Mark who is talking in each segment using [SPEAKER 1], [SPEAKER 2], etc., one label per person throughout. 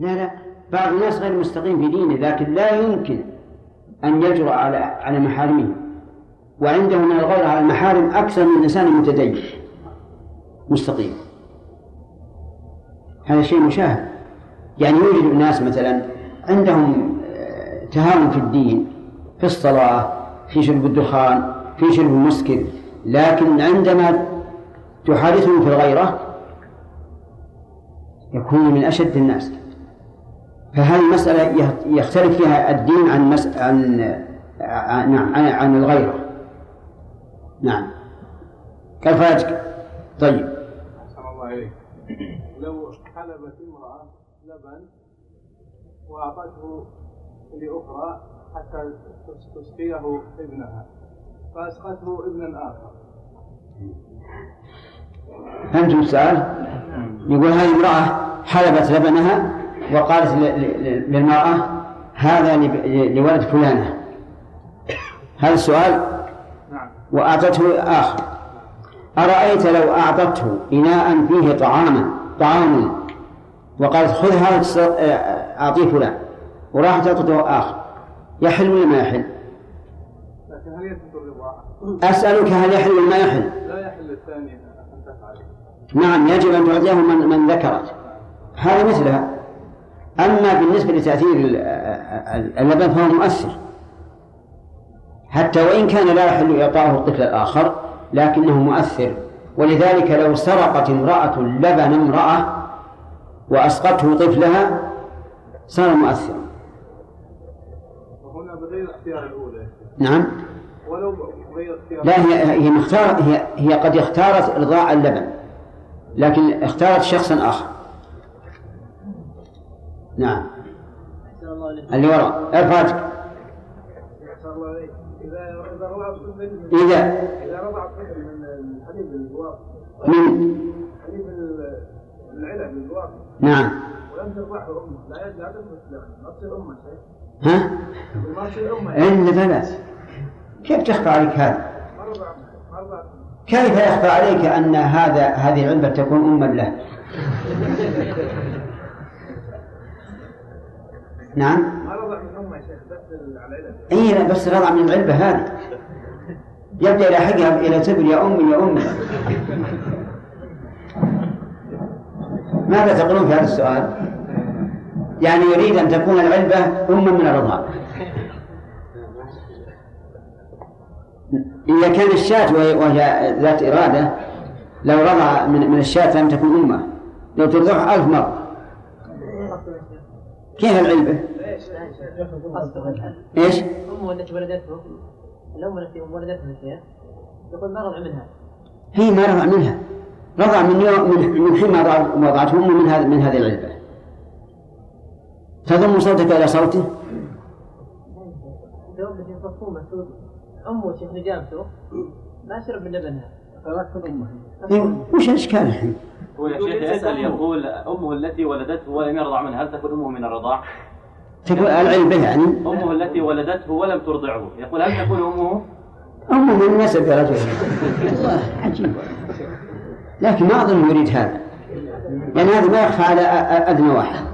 [SPEAKER 1] لا لا بعض الناس غير مستقيم في دينه لكن لا يمكن أن يجرؤ على على محارمه. وعنده من الغير على المحارم أكثر من إنسان متدين مستقيم. هذا شيء مشاهد. يعني يوجد ناس مثلا عندهم آه، تهاون في الدين في الصلاة في شرب الدخان في شرب المسكر لكن عندما تحادثهم في الغيرة يكون من أشد الناس. فهذه مسألة يختلف فيها الدين عن مس... عن عن, عن, عن الغيرة نعم. كالفاجك طيب.
[SPEAKER 2] الله عليك لو حلبت امرأة لبن وأعطته لأخرى حتى تسقيه ابنها فأسقته ابنا آخر.
[SPEAKER 1] فهمتم السؤال؟ يقول هذه امرأة حلبت لبنها وقالت للمرأة هذا لولد فلانة. هذا السؤال؟ نعم. وأعطته آخر أرأيت لو أعطته إناء فيه طعاما طعام؟ وقالت خذ هذا أعطيه فلان. وراحت أعطته آخر يحل ولا ما يحل؟ أسألك هل يحل ولا ما يحل؟
[SPEAKER 2] لا يحل الثاني
[SPEAKER 1] نعم يجب أن تعطيه من, من ذكرت. هذا مثلها. أما بالنسبة لتأثير اللبن فهو مؤثر. حتى وإن كان لا يحل إعطاؤه الطفل الآخر لكنه مؤثر. ولذلك لو سرقت امرأة لبن امرأة وأسقته طفلها صار مؤثرا.
[SPEAKER 2] وهنا بغير اختيار الأولى.
[SPEAKER 1] نعم.
[SPEAKER 2] ولو بغير اختيار
[SPEAKER 1] لا هي هي مختار هي هي قد اختارت إرضاع اللبن لكن اختارت شخصا آخر. نعم. اللي وراء. ارفع إذا إذا رضع الطفل من الحليب الواقع من حليب العلب الواقع نعم. ولم ترضعه أمة. لا لا ما تصير أمة ها؟ ما تصير أمة. إلا بلى كيف تخفى عليك هذا؟ كيف يخفى عليك أن هذا هذه العلبة تكون أما له؟ نعم. ما رضع من أمه يا شيخ بس العلبة إي بس رضع من العلبة هذه. يبدأ يلاحقها إلى تبر يا أمي يا أمي. ماذا تقولون في هذا السؤال؟ يعني يريد أن تكون العلبة أما من الرضاع إذا كان الشاة وهي ذات إرادة لو رضع من الشاة لم تكن أمة. لو ترضعه ألف مرة. كيف العلبة؟ إيش؟
[SPEAKER 3] أمه التي ولدته الأم التي ولدته يقول ما رضع منها.
[SPEAKER 1] هي ما رضع منها. رضع من يوم من من حين ما وضعته أمه من هذه من هذه العلبة. تضم صوتك إلى صوته؟
[SPEAKER 3] أمه شيخ نجابته. ما شرب من لبنها.
[SPEAKER 1] إيه، وش الإشكال الحين؟
[SPEAKER 4] هو يا شيخ يسأل يقول أمه التي ولدته ولم يرضع منها هل تكون أمه من الرضاع؟
[SPEAKER 1] تكون العلبة يعني.
[SPEAKER 4] أمه التي ولدته ولم ترضعه. يقول هل تكون أمه؟
[SPEAKER 1] أمه من نسب يا رجل الله عجيب. لكن ما أظن يريد هذا. يعني هذا ما يخفى على أدنى واحد.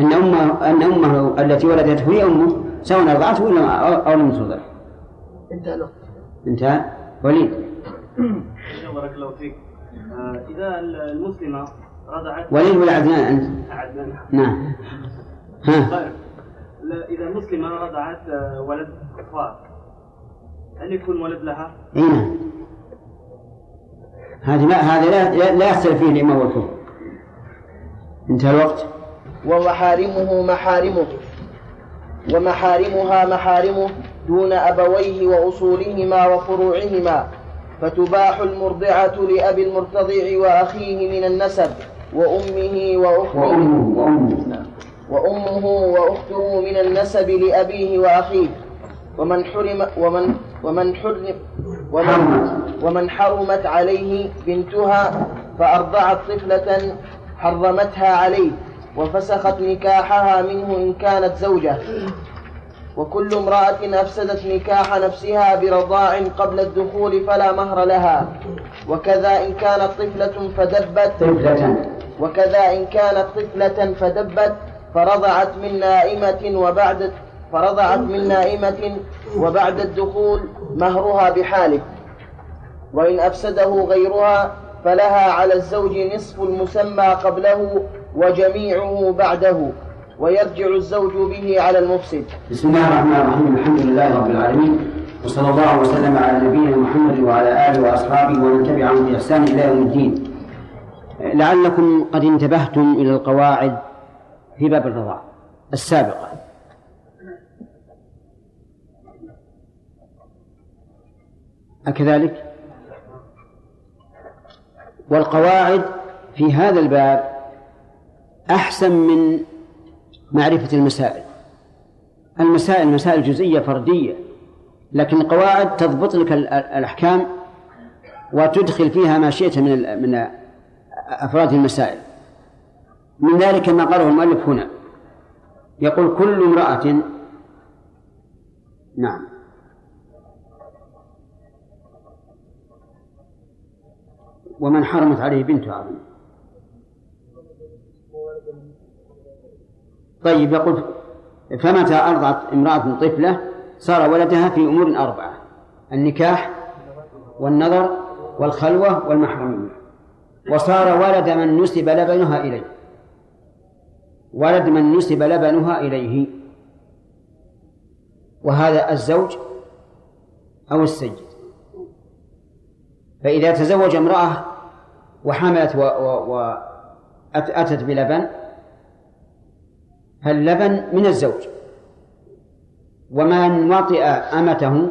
[SPEAKER 1] أن أمه أن أمه التي ولدته هي أمه سواء أرضعته ولا أو لم ترضع.
[SPEAKER 3] انتهى الوقت.
[SPEAKER 1] انتهى. وليد.
[SPEAKER 5] بارك الله فيك. إذا المسلمة رضعت
[SPEAKER 1] وليد ولا عدنان أنت؟
[SPEAKER 5] عدنان
[SPEAKER 1] نعم. ها. طيب.
[SPEAKER 5] إذا المسلمة رضعت آه، ولد كفار هل يكون ولد لها؟
[SPEAKER 1] إي نعم. هذه لا هذا لا لا يختلف فيه الإمام والكفر. انتهى الوقت.
[SPEAKER 6] ومحارمه محارمه. ومحارمها محارمه دون أبويه وأصولهما وفروعهما. فتباح المرضعة لأبي المرتضع وأخيه من النسب وأمه وأخته وأمه وأخته من النسب لأبيه وأخيه. ومن حرم ومن ومن حرم ومن, ومن حرمت عليه بنتها فأرضعت طفلة حرمتها عليه وفسخت نكاحها منه إن كانت زوجة. وكل امرأة أفسدت نكاح نفسها برضاع قبل الدخول فلا مهر لها. وكذا إن كانت طفلة فدبت.
[SPEAKER 1] طفلة.
[SPEAKER 6] وكذا إن كانت طفلة فدبت فرضعت من نائمة وبعد فرضعت من نائمة وبعد الدخول مهرها بحاله. وإن أفسده غيرها فلها على الزوج نصف المسمى قبله وجميعه بعده. ويرجع الزوج به على المفسد.
[SPEAKER 1] بسم الله الرحمن الرحيم. الحمد لله رب العالمين. وصلى الله وسلم على نبينا محمد وعلى آله وأصحابه ومن تبعهم بإحسان إلى يوم الدين. لعلكم قد انتبهتم إلى القواعد في باب الرضاعه السابقه أكذلك؟ والقواعد في هذا الباب أحسن من معرفة المسائل. المسائل مسائل جزئية فردية لكن القواعد تضبط لك الأحكام وتدخل فيها ما شئت من من أفراد المسائل. من ذلك ما قاله المؤلف هنا. يقول كل امرأة نعم. ومن حرمت عليه بنته عظيم طيب يقول فمتى أرضعت امرأة طفلة صار ولدها في أمور أربعة النكاح والنظر والخلوة والمحرمية وصار ولد من نسب لبنها إليه ولد من نسب لبنها إليه وهذا الزوج أو السيد. فإذا تزوج امرأة وحملت وأتت بلبن فاللبن من الزوج. ومن وطئ أمته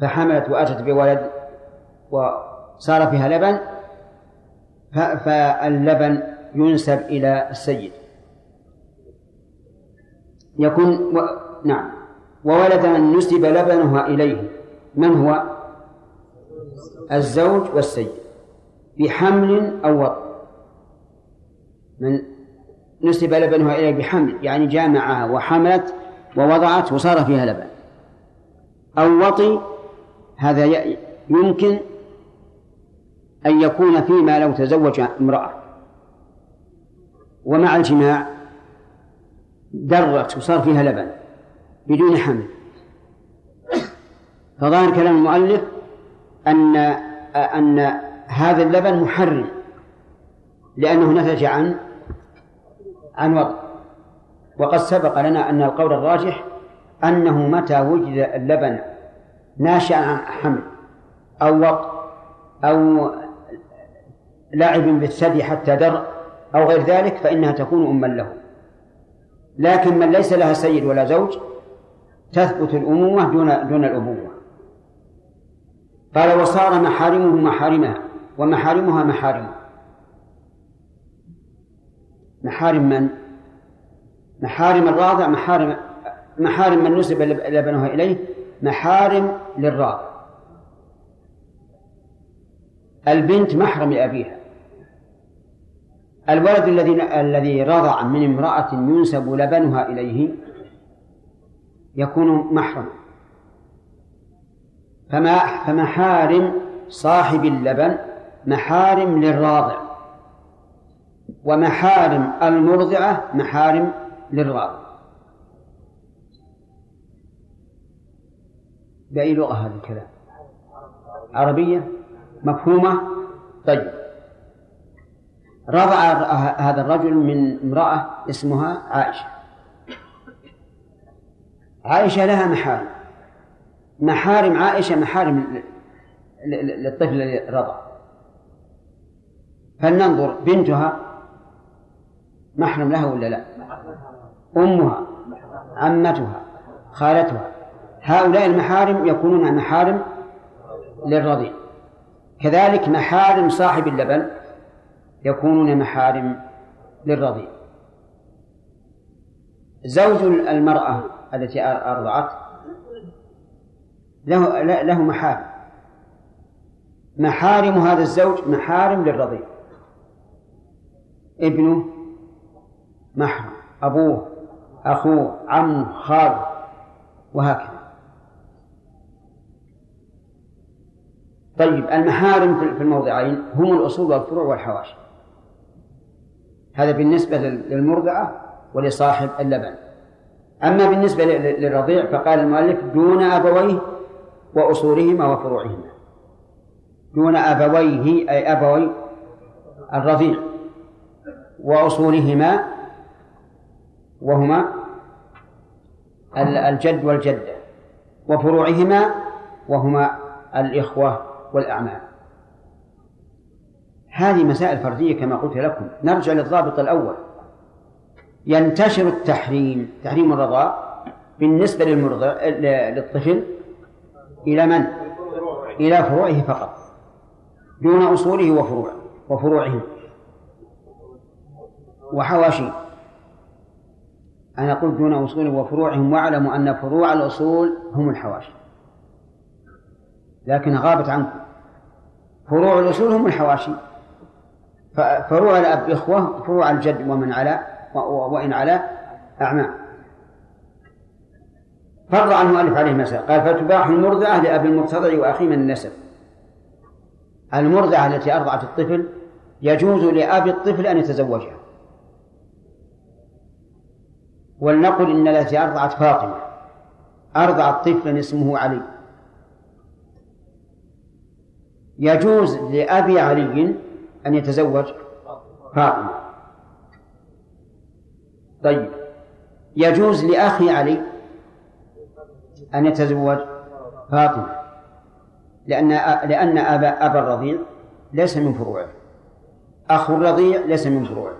[SPEAKER 1] فحملت وأتت بولد وصار فيها لبن فاللبن ينسب إلى السيد. يكون و... نعم. وولد من نسب لبنها إليه. من هو؟ الزوج والسيد. بحمل أو وطء من نسب لبنها إليه بحمل يعني جامعها وحملت ووضعت وصار فيها لبن. أو وطي هذا يمكن أن يكون فيما لو تزوج امرأة. ومع الجماع درت وصار فيها لبن بدون حمل. فظاهر كلام المؤلف أن أن هذا اللبن محرم لأنه نتج عن عن وضع وقد سبق لنا أن القول الراجح أنه متى وجد اللبن ناشئا عن حمل أو وقت أو لعب بالثدي حتى در أو غير ذلك فإنها تكون أما له. لكن من ليس لها سيد ولا زوج تثبت الأمومة دون دون الأبوة. قال وصار محارمه محارمها ومحارمها محارمه. محارم من؟ محارم الراضع محارم محارم من نسب لبنها إليه؟ محارم للراضع البنت محرم لأبيها. الولد الذي الذي رضع من امرأة ينسب لبنها إليه يكون محرم. فما فمحارم صاحب اللبن محارم للراضع. ومحارم المرضعة محارم للراضع بأي لغة هذا الكلام. عربية مفهومة؟ طيب. رضع هذا الرجل من امرأة اسمها عائشة. عائشة لها محارم. محارم عائشة محارم للطفل الذي رضع. فلننظر بنتها محرم لها ولا لا؟ أمها عمتها خالتها. هؤلاء المحارم يكونون محارم للرضيع. كذلك محارم صاحب اللبن يكونون محارم للرضيع. زوج المرأة التي أرضعت له له محارم. محارم هذا الزوج محارم للرضيع. ابنه محرم أبوه أخوه عمه خاله وهكذا. طيب المحارم في الموضعين هم الأصول والفروع والحواشي. هذا بالنسبة للمرضعة ولصاحب اللبن. أما بالنسبة للرضيع فقال المؤلف دون أبويه وأصولهما وفروعهما. دون أبويه أي أبوي الرضيع وأصولهما وهما الجد والجدة وفروعهما وهما الإخوة والأعمام هذه مسائل فردية كما قلت لكم. نرجع للضابط الأول. ينتشر التحريم تحريم الرضاء بالنسبة للمرضع للطفل إلى من؟ إلى فروعه فقط دون أصوله وفروعه وفروعه وحواشي. أنا قلت دون أصول وفروعهم واعلموا أن فروع الأصول هم الحواشي. لكن غابت عنكم. فروع الأصول هم الحواشي. فروع الأب إخوة فروع الجد ومن على وإن على أعمام فرع المؤلف عليه مسألة قال فتباح المرضعة لأبي المرتضع وأخيه من النسب. المرضعة التي أرضعت الطفل يجوز لأبي الطفل أن يتزوجها. ولنقل إن التي أرضعت فاطمة. أرضعت طفلا اسمه علي. يجوز لأبي علي أن يتزوج فاطمة. طيب. يجوز لأخي علي أن يتزوج فاطمة. لأن لأن أبا أبا الرضيع ليس من فروعه. أخو الرضيع ليس من فروعه.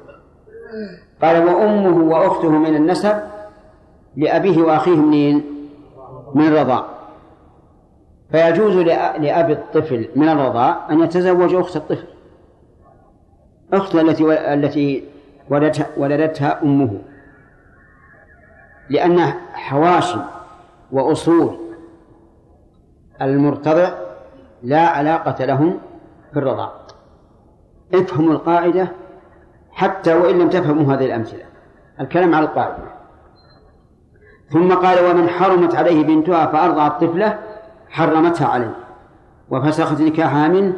[SPEAKER 1] قال وأمه وأخته من النسب لأبيه وأخيه منين؟ من الرضاع. فيجوز لأبي الطفل من الرضاع أن يتزوج أخت الطفل أخته التي التي ولدتها, ولدتها أمه. لأن حواشي وأصول المرتضع لا علاقة لهم في الرضاع. افهموا القاعدة. حتى وإن لم تفهموا هذه الأمثلة. الكلام على القاعدة. ثم قال ومن حرمت عليه بنتها فأرضعت طفله حرمتها عليه وفسخت نكاحها منه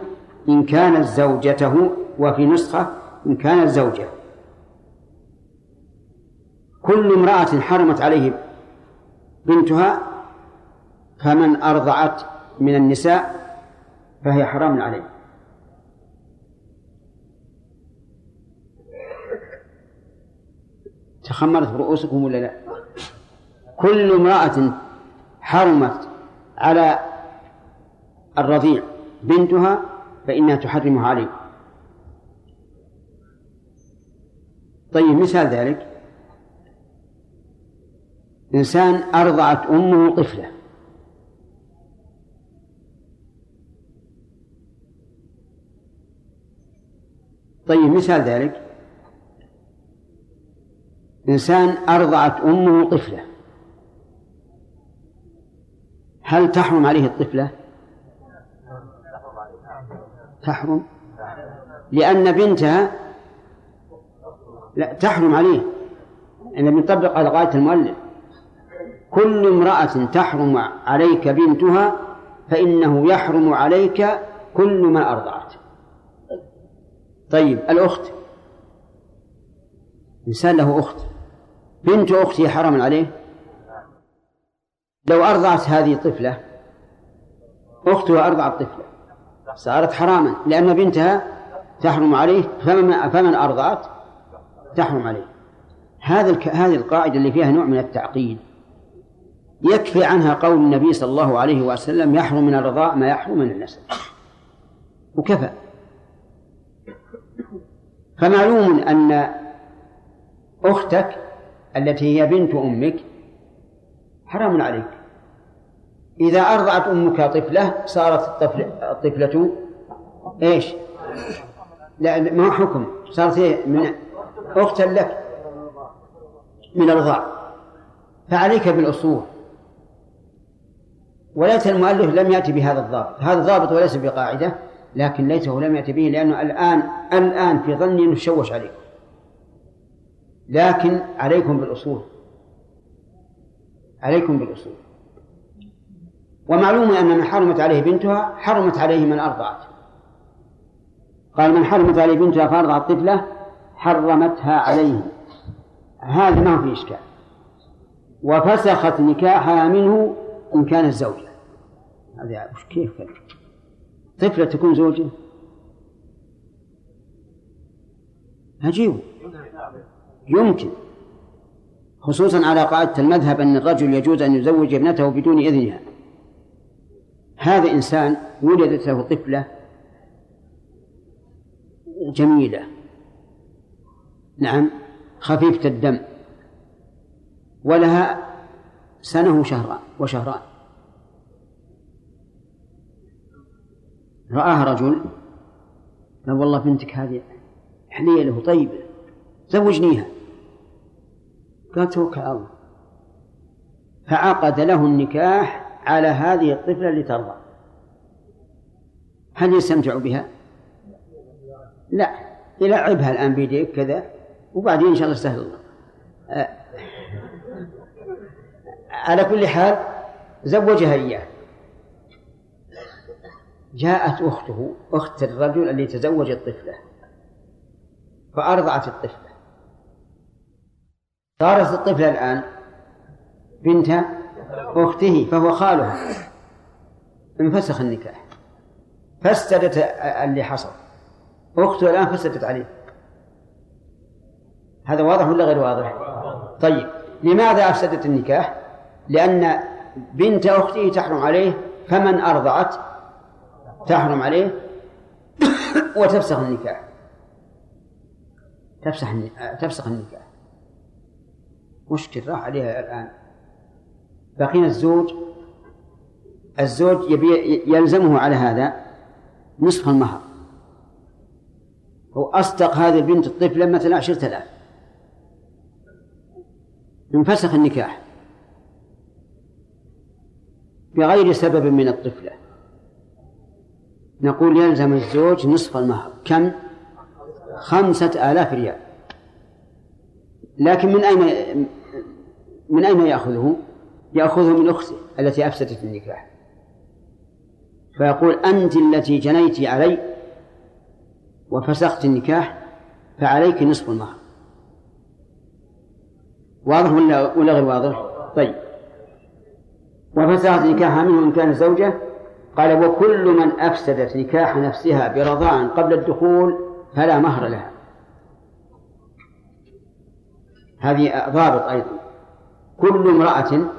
[SPEAKER 1] إن كانت زوجته وفي نسخة إن كانت زوجة. كل امرأة حرمت عليه بنتها فمن أرضعت من النساء فهي حرام عليه. تخمرت برؤوسكم ولا لا؟ كل امرأة حرمت على الرضيع بنتها فإنها تحرمها عليه. طيب مثال ذلك. إنسان أرضعت أمه طفلة. طيب مثال ذلك. إنسان أرضعت أمه طفلة. هل تحرم عليه الطفلة؟ تحرم؟ لأن بنتها لا تحرم عليه. أن نطبق على غاية المؤلف. كل امرأة تحرم عليك بنتها فإنه يحرم عليك كل ما أرضعت. طيب الأخت. إنسان له أخت. بنت أختي حرام عليه؟ لو أرضعت هذه طفلة أختها أرضعت طفلة صارت حراما لأن بنتها تحرم عليه فمن, فمن أرضعت تحرم عليه. هذا الك... هذه القاعدة اللي فيها نوع من التعقيد. يكفي عنها قول النبي صلى الله عليه وسلم يحرم من الرضاء ما يحرم من النسب. وكفى. فمعلوم أن أختك التي هي بنت أمك. حرام عليك. إذا أرضعت أمك طفلة صارت الطفل الطفلة إيش؟ لا ما هو حكم؟ صارت إيه؟ من أختا لك. من الرضاع. فعليك بالأصول. وليس المؤلف لم يأتي بهذا الضابط. هذا ضابط وليس بقاعدة لكن ليته لم يأتي به لأنه الآن الآن في ظني أنه شوش عليكم لكن عليكم بالأصول. عليكم بالأصول. ومعلوم أن من حرمت عليه بنتها حرمت عليه من أرضعت. قال من حرمت عليه بنتها فأرضعت طفلة حرمتها عليه. هذا ما في إشكال. وفسخت نكاحها منه إن كانت زوجة هذا كيف طفلة تكون زوجة؟ عجيب يمكن. خصوصا على قاعدة المذهب أن الرجل يجوز أن يزوج ابنته بدون إذنها. هذا إنسان ولدت له طفلة جميلة. نعم خفيفة الدم. ولها سنة وشهران وشهران. رآها رجل قال والله بنتك هذه حلية له طيبة زوجنيها. قال توكل على الله فعقد له النكاح على هذه الطفلة لترضى هل يستمتع بها؟ لا. يلعبها الآن بيديك كذا وبعدين إن شاء الله سهل الله. آه. على كل حال زوجها إياه. جاءت أخته أخت الرجل اللي تزوج الطفلة فأرضعت الطفلة. صارت الطفلة الآن بنت أخته فهو خالها. انفسخ النكاح. فسدت اللي حصل. أخته الآن فسدت عليه. هذا واضح ولا غير واضح؟ طيب لماذا أفسدت النكاح؟ لأن بنت أخته تحرم عليه فمن أرضعت تحرم عليه وتفسخ النكاح. تفسخ تفسخ النكاح. مشكل راح عليها الآن؟ بقينا الزوج الزوج يبي يلزمه على هذا نصف المهر. هو أصدق هذه البنت الطفلة مثلا عشرة آلاف. انفسخ النكاح. بغير سبب من الطفلة. نقول يلزم الزوج نصف المهر. كم؟ خمسة آلاف ريال. لكن من أين من أين يأخذه؟ يأخذه من أخته التي أفسدت النكاح. فيقول أنت التي جنيت علي وفسخت النكاح فعليك نصف المهر. واضح ولا ولا غير واضح؟ طيب. وفسخت نكاحها منه إن كان زوجة؟ قال وكل من أفسدت نكاح نفسها برضاع قبل الدخول فلا مهر لها. هذه ضابط أيضا. كل امرأة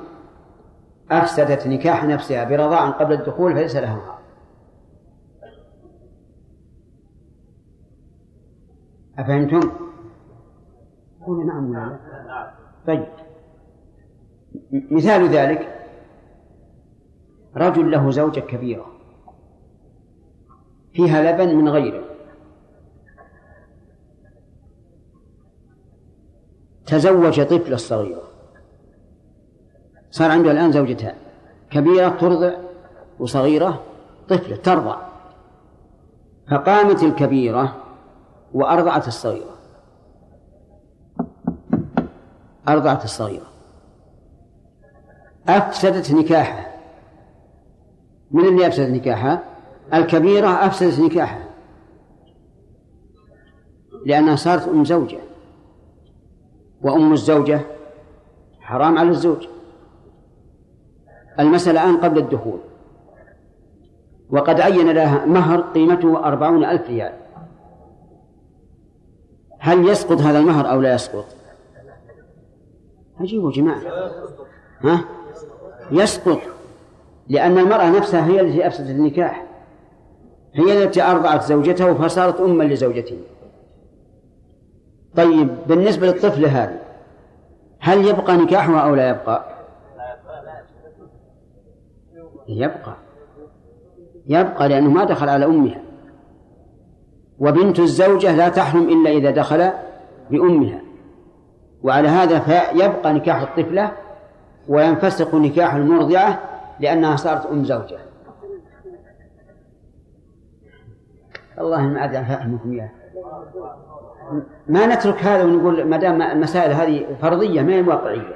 [SPEAKER 1] أفسدت نكاح نفسها برضاع قبل الدخول فليس لها مهر أفهمتم؟ قولوا نعم ولا لا؟ طيب. مثال ذلك رجل له زوجة كبيرة فيها لبن من غيره. تزوج طفلة صغيرة صار عنده الآن زوجتان كبيرة ترضع وصغيرة طفلة ترضع. فقامت الكبيرة وأرضعت الصغيرة. أرضعت الصغيرة. أفسدت نكاحه من اللي أفسدت نكاحها؟ الكبيرة أفسدت نكاحها. لأنها صارت أم زوجة. وأم الزوجة حرام على الزوج. المسألة الآن قبل الدخول. وقد عين لها مهر قيمته أربعون ألف ريال. هل يسقط هذا المهر أو لا يسقط؟ عجيب جماعة. ها؟ يسقط لأن المرأة نفسها هي التي أفسدت النكاح. هي التي أرضعت زوجته فصارت أما لزوجته. طيب بالنسبة للطفل هذه هل يبقى نكاحها أو لا يبقى؟ يبقى. يبقى لأنه ما دخل على أمها. وبنت الزوجة لا تحرم إلا إذا دخل بأمها. وعلى هذا فيبقى نكاح الطفلة وينفسق نكاح المرضعة لأنها صارت أم زوجة. الله ما أدري أفهمكم إياه. ما نترك هذا ونقول ما دام المسائل هذه فرضية ما هي واقعية.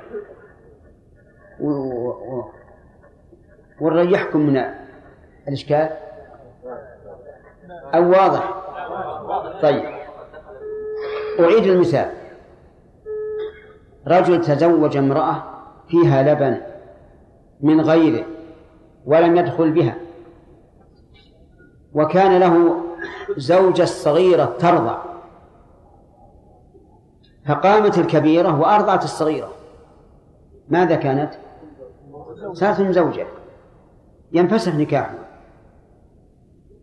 [SPEAKER 1] ونريحكم من الإشكال؟ أو واضح؟ طيب. أعيد المثال. رجل تزوج امرأة فيها لبن من غيره ولم يدخل بها. وكان له زوجة صغيرة ترضع. فقامت الكبيرة وأرضعت الصغيرة. ماذا كانت؟ صارت زوجة ينفسخ نكاحه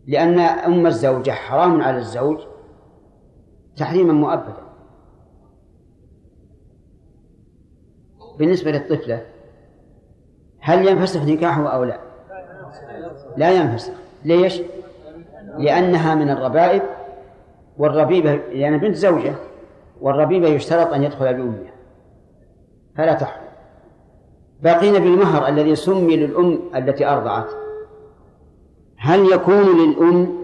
[SPEAKER 1] لأن أم الزوجة حرام على الزوج تحريما مؤبدا. بالنسبة للطفلة هل ينفسخ نكاحه أو لا؟ لا ينفسخ. ليش؟ لأنها من الربائب والربيبة لأن يعني بنت زوجة والربيبة يشترط أن يدخل بأمها فلا تحرم. بقينا بالمهر الذي سمي للأم التي أرضعت. هل يكون للأم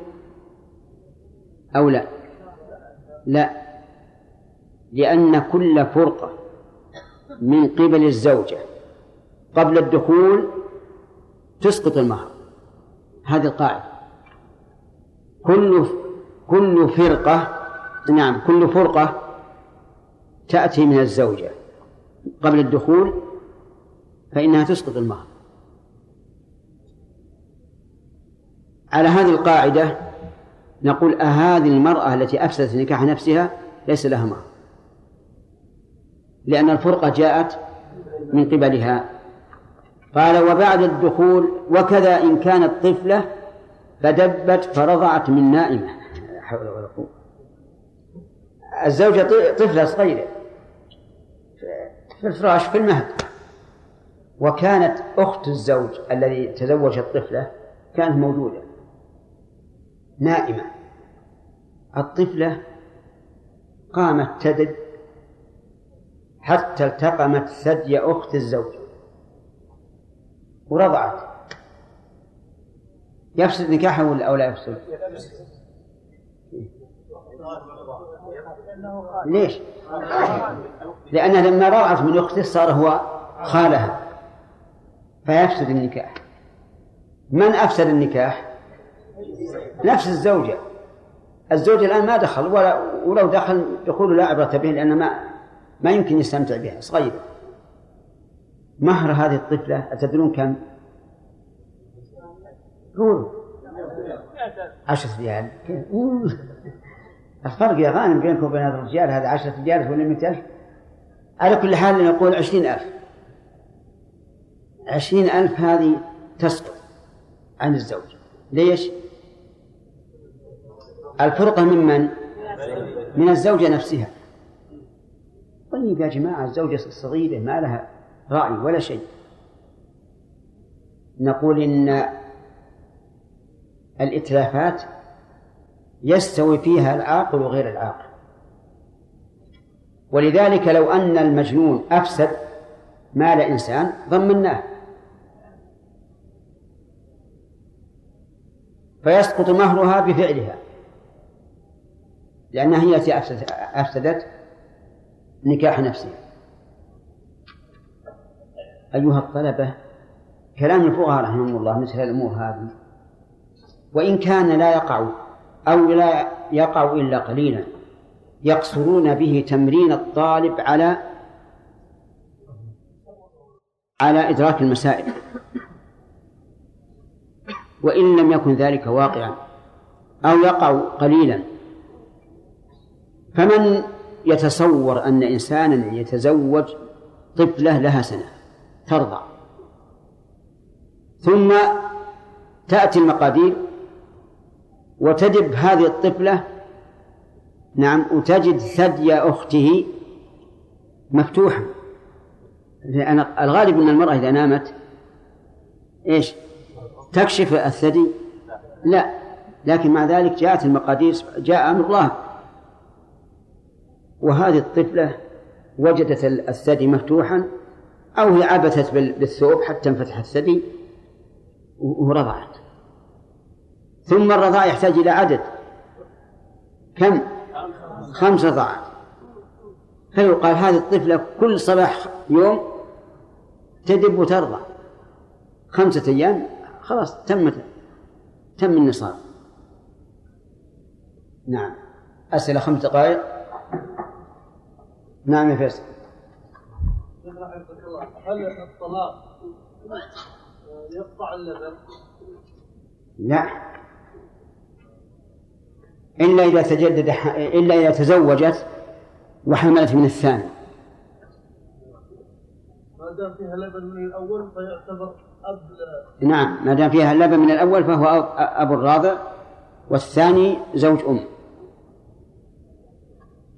[SPEAKER 1] أو لا؟ لا. لأن كل فرقة من قبل الزوجة قبل الدخول تسقط المهر. هذه القاعدة. كل كل فرقة نعم كل فرقة تأتي من الزوجة قبل الدخول فإنها تسقط المهر على هذه القاعدة نقول أهذه المرأة التي أفسدت نكاح نفسها ليس لها مهر لأن الفرقة جاءت من قبلها. قال وبعد الدخول وكذا إن كانت طفلة فدبت فرضعت من نائمة. حول ولا قوة. الزوجة طفلة صغيرة. في الفراش في المهد؟ وكانت أخت الزوج الذي تزوج الطفلة كانت موجودة نائمة الطفلة قامت تدب حتى التقمت ثدي أخت الزوج ورضعت يفسد نكاحه ولا أو لا يفسد؟ ليش؟ لأنها لما رضعت من أخته صار هو خالها فيفسد النكاح. من أفسد النكاح؟ نفس الزوجة. الزوج الآن ما دخل ولا ولو دخل دخوله لا عبرة به لأن ما ما يمكن يستمتع بها. صغيرة مهر هذه الطفلة أتدرون كم؟ قول. عشرة ريال. الفرق يا غانم بينكم وبين هذا الرجال هذا عشرة ريال ولا مئة ألف على كل حال نقول عشرين ألف. عشرين ألف هذه تسقط عن الزوج. ليش؟ الفرقة ممن؟ من؟ الزوجة نفسها. طيب يا جماعة الزوجة الصغيرة ما لها راعي ولا شيء. نقول إن الإتلافات يستوي فيها العاقل وغير العاقل. ولذلك لو أن المجنون أفسد مال إنسان ضمناه. فيسقط مهرها بفعلها. لأنها هي التي أفسدت نكاح نفسها. أيها الطلبة كلام الفقهاء رحمهم الله مثل الأمور هذه وإن كان لا يقع أو لا يقع إلا قليلا يقصرون به تمرين الطالب على على إدراك المسائل. وإن لم يكن ذلك واقعا أو يقع قليلا. فمن يتصور أن إنسانا يتزوج طفلة لها سنة ترضع. ثم تأتي المقادير وتدب هذه الطفلة نعم وتجد ثدي أخته مفتوحا. لأن الغالب أن المرأة إذا نامت إيش؟ تكشف الثدي؟ لا. لكن مع ذلك جاءت المقادير جاء أمر الله. وهذه الطفلة وجدت الثدي مفتوحا أو هي عبثت بالثوب حتى انفتح الثدي ورضعت. ثم الرضاع يحتاج إلى عدد. كم؟ خمس رضاعات. فيقال هذه الطفلة كل صباح يوم تدب وترضع. خمسة أيام خلاص تمت تم النصاب. نعم. أسئلة خمس دقائق؟ نعم يا فيصل.
[SPEAKER 2] هل الطلاق يقطع اللبن؟
[SPEAKER 1] لا. إلا إذا تجدد إلا إذا تزوجت وحملت من الثاني.
[SPEAKER 2] دام فيها لبن من الأول فيعتبر أب
[SPEAKER 1] نعم ما دام فيها اللبن من الأول فهو أب أب الراضع والثاني زوج أم.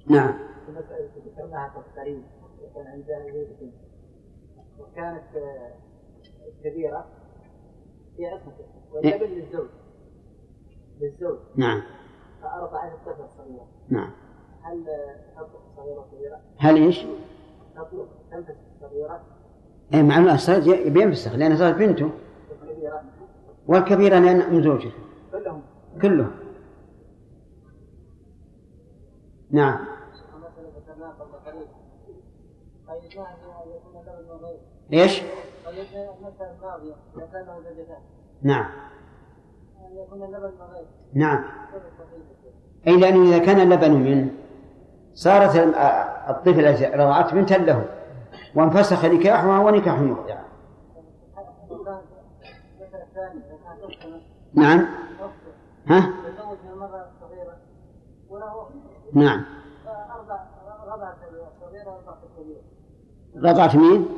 [SPEAKER 1] نعم.
[SPEAKER 3] وكانت كبيرة في عصمته واللبن للزوج. للزوج.
[SPEAKER 1] نعم.
[SPEAKER 3] فأرضعت الطفل الصغيرة
[SPEAKER 1] نعم.
[SPEAKER 3] هل تطلق الصغيرة كبيرة؟
[SPEAKER 1] هل إيش؟
[SPEAKER 3] تطلق تنفس الصغيرة
[SPEAKER 1] اي مع انه صارت بينفسخ لأنها صارت بنته
[SPEAKER 3] الكبيرة
[SPEAKER 1] والكبيرة لأن من زوجته.
[SPEAKER 3] كلهم.
[SPEAKER 1] كله نعم.
[SPEAKER 3] إيش؟
[SPEAKER 1] نعم. نعم. أي لأنه إذا كان اللبن منه صارت ال- الطفل التي رضعت بنتا له. وانفسخ نكاحها ونكاح المرضعة نعم. ها؟ نعم.
[SPEAKER 3] رضعت
[SPEAKER 1] مين؟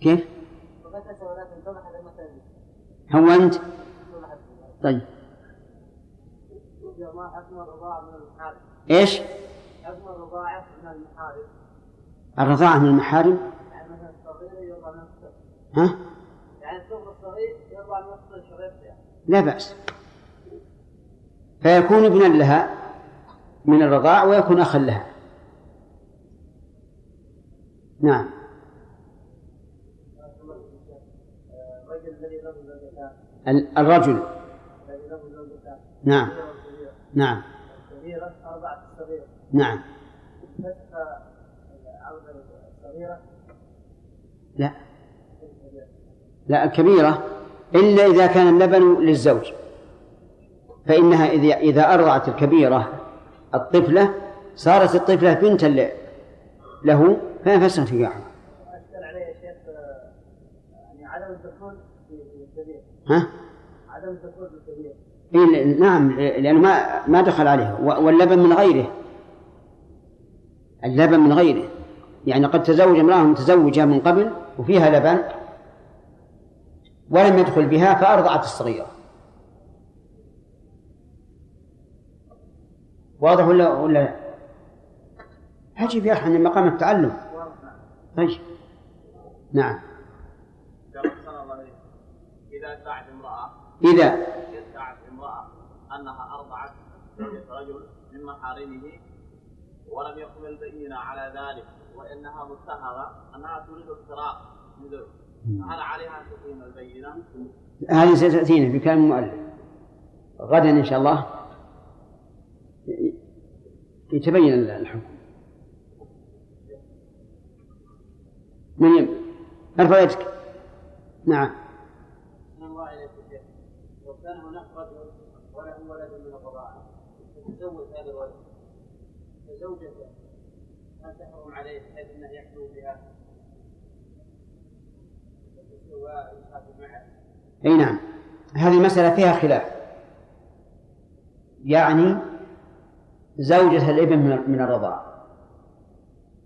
[SPEAKER 1] كيف؟ هونت
[SPEAKER 3] صبحت
[SPEAKER 1] طيب.
[SPEAKER 3] إيش؟ الرضاعة من المحارم. الرضاعة من المحارم؟ يعني مثلا الصغير يرضع الصغير
[SPEAKER 1] ها؟
[SPEAKER 3] يعني الطفل الصغير يرضع شغيرته يعني.
[SPEAKER 1] لا بأس. فيكون ابنا لها من الرضاع ويكون أخا لها. نعم.
[SPEAKER 3] الرجل.
[SPEAKER 1] نعم. نعم. نعم. لا. لا الكبيرة. إلا إذا كان اللبن للزوج. فإنها إذا إذا أرضعت الكبيرة الطفلة صارت الطفلة بنتا له فينفسخ نكاحها
[SPEAKER 3] عليه آه، يعني عدم الدخول في في الكبير.
[SPEAKER 1] ها؟
[SPEAKER 3] عدم الدخول في الكبير.
[SPEAKER 1] إيه نعم لأنه ما ما دخل عليها. و- واللبن من غيره. اللبن من غيره. يعني قد تزوج امرأة متزوجة من قبل وفيها لبن ولم يدخل بها فأرضعت الصغيرة. واضح ولا ولا لا؟ عجيب يا أخي من مقام التعلم. طيب. نعم.
[SPEAKER 7] إذا ادعت امرأة
[SPEAKER 1] إذا.
[SPEAKER 7] ادعت امرأة أنها أرضعت زوجة رجل من محارمه ولم يقم البينة على ذلك وإنها متهمة أنها تريد زوج فهل عليها أن تقيم البينة؟
[SPEAKER 1] هذه ستأتينا بكلام المؤلف. غدا إن شاء الله يتبين الحكم. من يم أرفع يدك. نعم.
[SPEAKER 3] من الله إليك يا شيخ لو كان هناك رجل وله ولد من الرضاعة يتزوج هذا الولد. فزوجته ما تحرم عليه بحيث إنه يحلو بها.
[SPEAKER 1] أي نعم. هذه مسألة فيها خلاف. يعني زوجة الابن من الرضاعة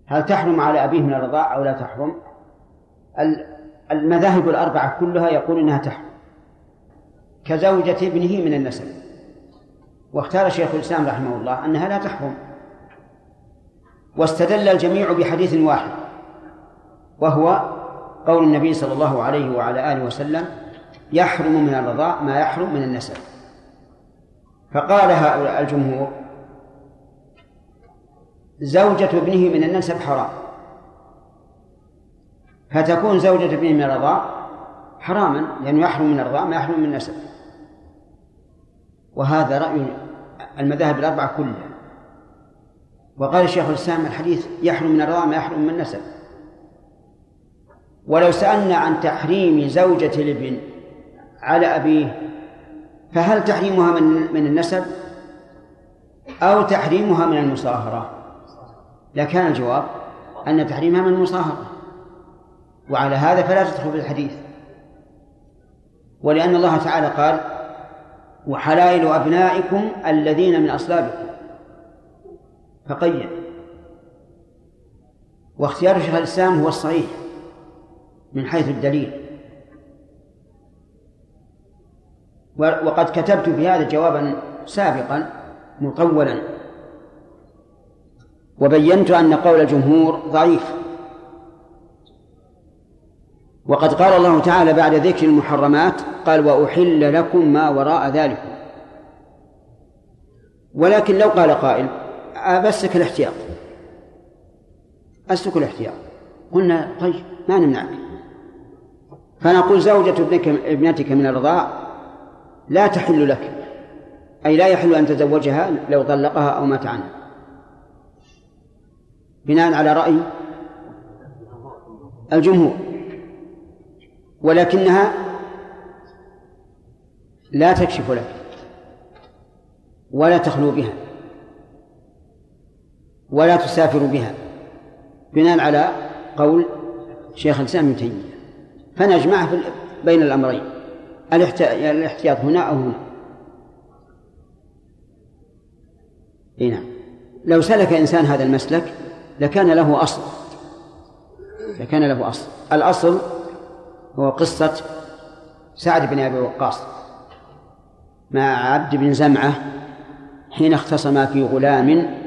[SPEAKER 1] هل تحرم على أبيه من الرضاعة أو لا تحرم؟ ال- المذاهب الأربعة كلها يقول إنها تحرم. كزوجة ابنه من النسب واختار شيخ الإسلام رحمه الله أنها لا تحرم. واستدل الجميع بحديث واحد وهو قول النبي صلى الله عليه وعلى آله وسلم يحرم من الرضاع ما يحرم من النسب. فقال هؤلاء الجمهور زوجة ابنه من النسب حرام. فتكون زوجة ابنه من الرضاع حراما لأنه يحرم من الرضاع ما يحرم من النسب. وهذا رأي المذاهب الأربعة كلها. وقال الشيخ الإسلام الحديث يحرم من الرضاع ما يحرم من النسب. ولو سألنا عن تحريم زوجة الابن على أبيه فهل تحريمها من من النسب؟ أو تحريمها من المصاهرة؟ لكان الجواب أن تحريمها من المصاهرة. وعلى هذا فلا تدخل في الحديث. ولأن الله تعالى قال وحلائل أبنائكم الذين من أصلابكم فقيد. واختيار شيخ الإسلام هو الصحيح من حيث الدليل. وقد كتبت في هذا جوابا سابقا مطولا. وبينت أن قول الجمهور ضعيف. وقد قال الله تعالى بعد ذكر المحرمات قال وأحل لكم ما وراء ذلك ولكن لو قال قائل أبسك الاحتياط. أسلك الاحتياط. قلنا طيب ما نمنعك فنقول زوجة ابنك ابنتك من الرضاع لا تحل لك أي لا يحل أن تزوجها لو طلقها أو مات عنها. بناء على رأي الجمهور. ولكنها لا تكشف لك ولا تخلو بها. ولا تسافر بها. بناء على قول شيخ الإسلام ابن تيمية. فنجمع بين الأمرين. الاحتياط هنا أو هنا. إي نعم. لو سلك إنسان هذا المسلك لكان له أصل. لكان له أصل. الأصل هو قصة سعد بن أبي وقاص مع عبد بن زمعة حين اختصما في غلام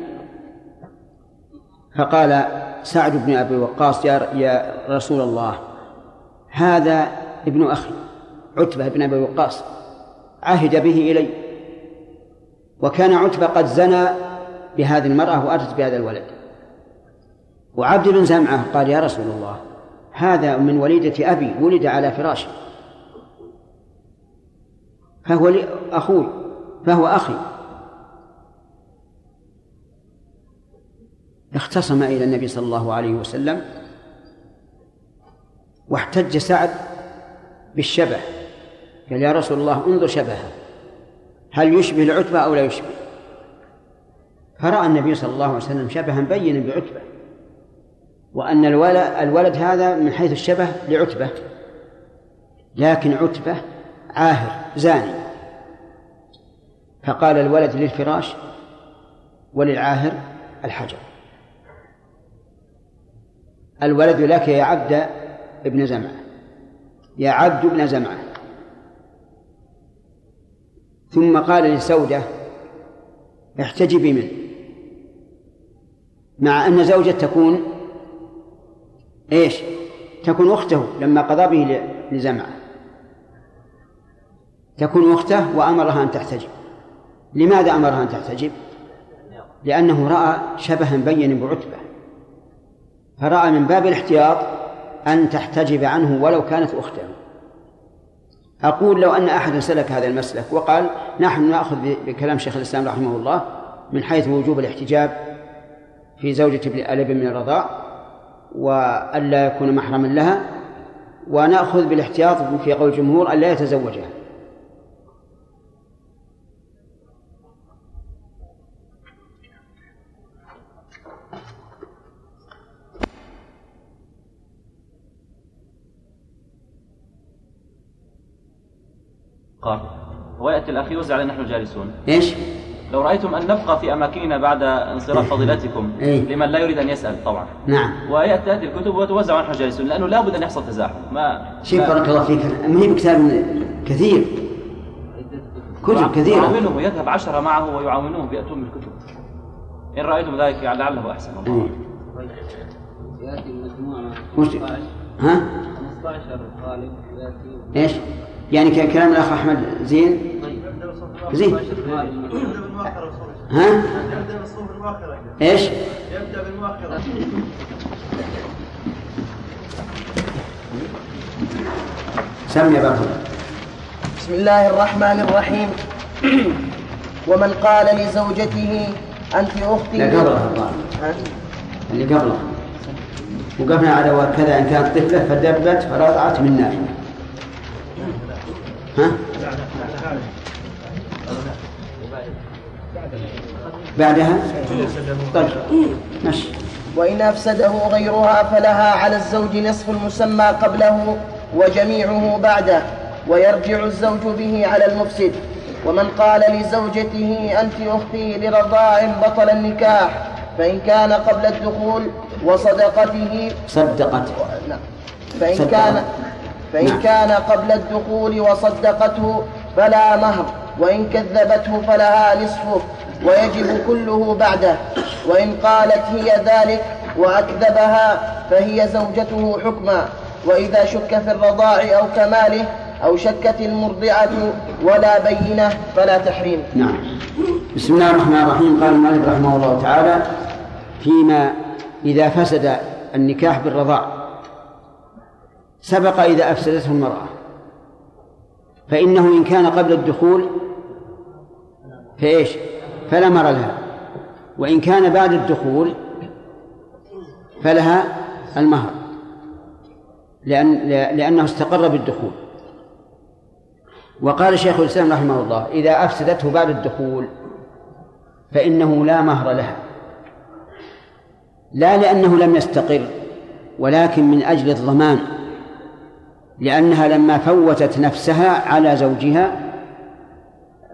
[SPEAKER 1] فقال سعد بن أبي وقاص يا, رسول الله هذا ابن أخي عتبة بن أبي وقاص عهد به إلي وكان عتبة قد زنى بهذه المرأة وأتت بهذا الولد. وعبد بن زمعة قال يا رسول الله هذا من وليدة أبي ولد على فراشي فهو أخوي فهو أخي. اختصم إلى النبي صلى الله عليه وسلم واحتج سعد بالشبه. قال يا رسول الله انظر شبهه هل يشبه العتبة أو لا يشبه؟ فرأى النبي صلى الله عليه وسلم شبها بينا بعتبة وأن الولد, هذا من حيث الشبه لعتبة لكن عتبة عاهر زاني. فقال الولد للفراش وللعاهر الحجر. الولد لك يا عبد ابن زمعة. يا عبد ابن زمعة. ثم قال لسودة احتجبي منه. مع أن زوجة تكون إيش؟ تكون أخته لما قضى به لزمعة. تكون أخته وأمرها أن تحتجب. لماذا أمرها أن تحتجب؟ لأنه رأى شبها بينا بعتبة. فرأى من باب الاحتياط أن تحتجب عنه ولو كانت أخته. أقول لو أن أحدا سلك هذا المسلك وقال نحن نأخذ بكلام شيخ الإسلام رحمه الله من حيث وجوب الاحتجاب في زوجة الابن من الرضاع وألا يكون محرما لها ونأخذ بالاحتياط في قول الجمهور ألا يتزوجها.
[SPEAKER 4] قال ويأتي الأخ يوزع علينا نحن جالسون
[SPEAKER 1] إيش؟
[SPEAKER 4] لو رأيتم أن نبقى في أماكننا بعد انصراف فضيلتكم
[SPEAKER 1] إيه؟
[SPEAKER 4] لمن لا يريد أن يسأل. طبعا.
[SPEAKER 1] نعم.
[SPEAKER 4] ويأتي هذه الكتب وتوزع ونحن جالسون لأنه لابد أن يحصل تزاحم. ما
[SPEAKER 1] شيخ بارك الله فيك ما هي بكتاب كثير. كتب كثيرة.
[SPEAKER 4] يعاونونه يذهب عشرة معه ويعاونوه بيأتون بالكتب إن رأيتم ذلك لعله أحسن والله
[SPEAKER 1] إيه.
[SPEAKER 3] يأتي المجموعة
[SPEAKER 1] وش ها؟
[SPEAKER 3] 15 طالب يأتي.
[SPEAKER 1] إيش؟ يعني كلام الأخ أحمد زين؟ زين. ها؟ إيش؟
[SPEAKER 2] يبدا بالمؤخره
[SPEAKER 1] سمي بارك
[SPEAKER 6] بسم الله الرحمن الرحيم. ومن قال لزوجته أنت أختي؟
[SPEAKER 1] لا قبلها الظاهر. اللي قبله وقفنا على وكذا إن كانت طفلة فدبت فرضعت من نار ها؟ بعدها؟ طيب. ماشي.
[SPEAKER 6] وإن أفسده غيرها فلها على الزوج نصف المسمى قبله وجميعه بعده ويرجع الزوج به على المفسد. ومن قال لزوجته أنت أختي لرضاع بطل النكاح فإن كان قبل الدخول وصدقته
[SPEAKER 1] صدقته.
[SPEAKER 6] نعم. فإن كان فإن نعم. كان قبل الدخول وصدقته فلا مهر وإن كذبته فلها نصفه ويجب كله بعده. وإن قالت هي ذلك وأكذبها فهي زوجته حكما. وإذا شك في الرضاع أو كماله أو شكت المرضعة ولا بينة فلا تحريم.
[SPEAKER 1] نعم. بسم الله الرحمن الرحيم. قال المؤلف رحمه الله تعالى فيما إذا فسد النكاح بالرضاع. سبق إذا أفسدته المرأة. فإنه إن كان قبل الدخول فإيش؟ فلا مر لها. وإن كان بعد الدخول فلها المهر. لأن لأنه استقر بالدخول. وقال شيخ الإسلام رحمه الله إذا أفسدته بعد الدخول فإنه لا مهر لها. لا لأنه لم يستقر ولكن من أجل الضمان. لأنها لما فوتت نفسها على زوجها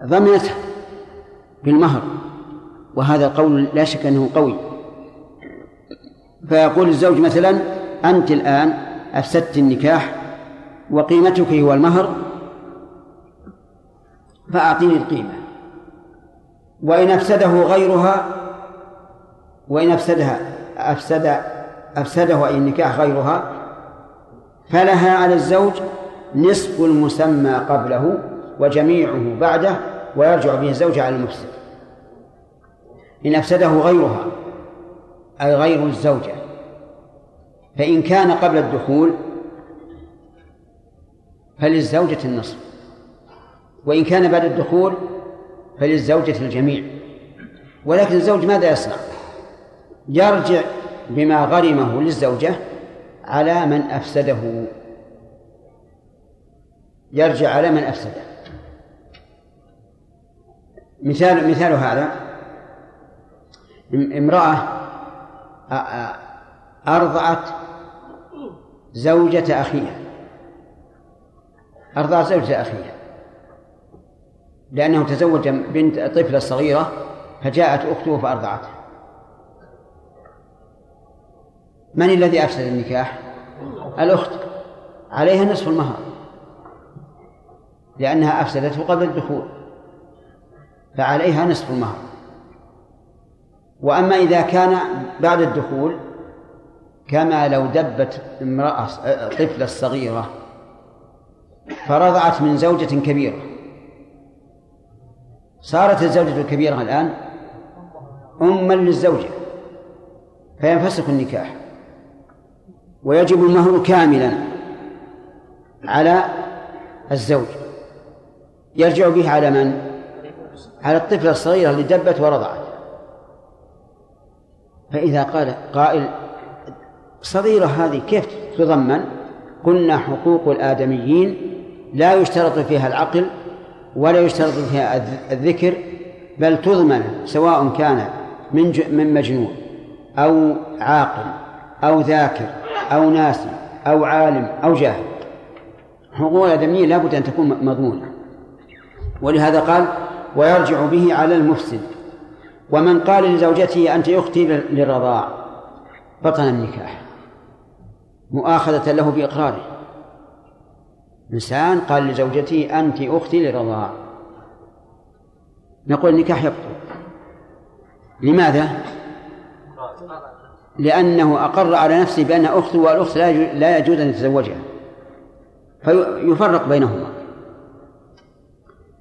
[SPEAKER 1] ضمنته بالمهر وهذا القول لا شك أنه قوي. فيقول الزوج مثلا أنت الآن أفسدت النكاح وقيمتك هو المهر فأعطيني القيمة. وإن أفسده غيرها وإن أفسدها أفسد أفسده أي النكاح غيرها فلها على الزوج نصف المسمى قبله وجميعه بعده ويرجع به الزوج على المفسد. إن أفسده غيرها أي غير الزوجة. فإن كان قبل الدخول فللزوجة النصف. وإن كان بعد الدخول فللزوجة الجميع. ولكن الزوج ماذا يصنع؟ يرجع بما غرمه للزوجة على من أفسده. يرجع على من أفسده. مثال مثال هذا. امرأة أرضعت زوجة أخيها. أرضعت زوجة أخيها. لأنه تزوج بنت طفلة صغيرة فجاءت أخته فأرضعته من الذي أفسد النكاح؟ الأخت. عليها نصف المهر. لأنها أفسدته قبل الدخول. فعليها نصف المهر. وأما إذا كان بعد الدخول كما لو دبت امرأة طفلة صغيرة فرضعت من زوجة كبيرة. صارت الزوجة الكبيرة الآن أما للزوجة فينفسخ النكاح. ويجب المهر كاملا على الزوج يرجع به على من؟ على الطفلة الصغيرة اللي دبت ورضعت فإذا قال قائل صغيرة هذه كيف تضمن؟ قلنا حقوق الآدميين لا يشترط فيها العقل ولا يشترط فيها الذكر بل تضمن سواء كان من من مجنون أو عاقل أو ذاكر أو ناسي أو عالم أو جاهل. حقوق الآدميين لابد أن تكون مضمونة. ولهذا قال ويرجع به على المفسد. ومن قال لزوجته أنت أختي للرضاع بطن النكاح. مؤاخذة له بإقراره. إنسان قال لزوجته أنت أختي للرضاع. نقول النكاح يبطل. لماذا؟ لأنه أقر على نفسه بأن أخته والأخت لا يجوز أن يتزوجها. فيفرق بينهما.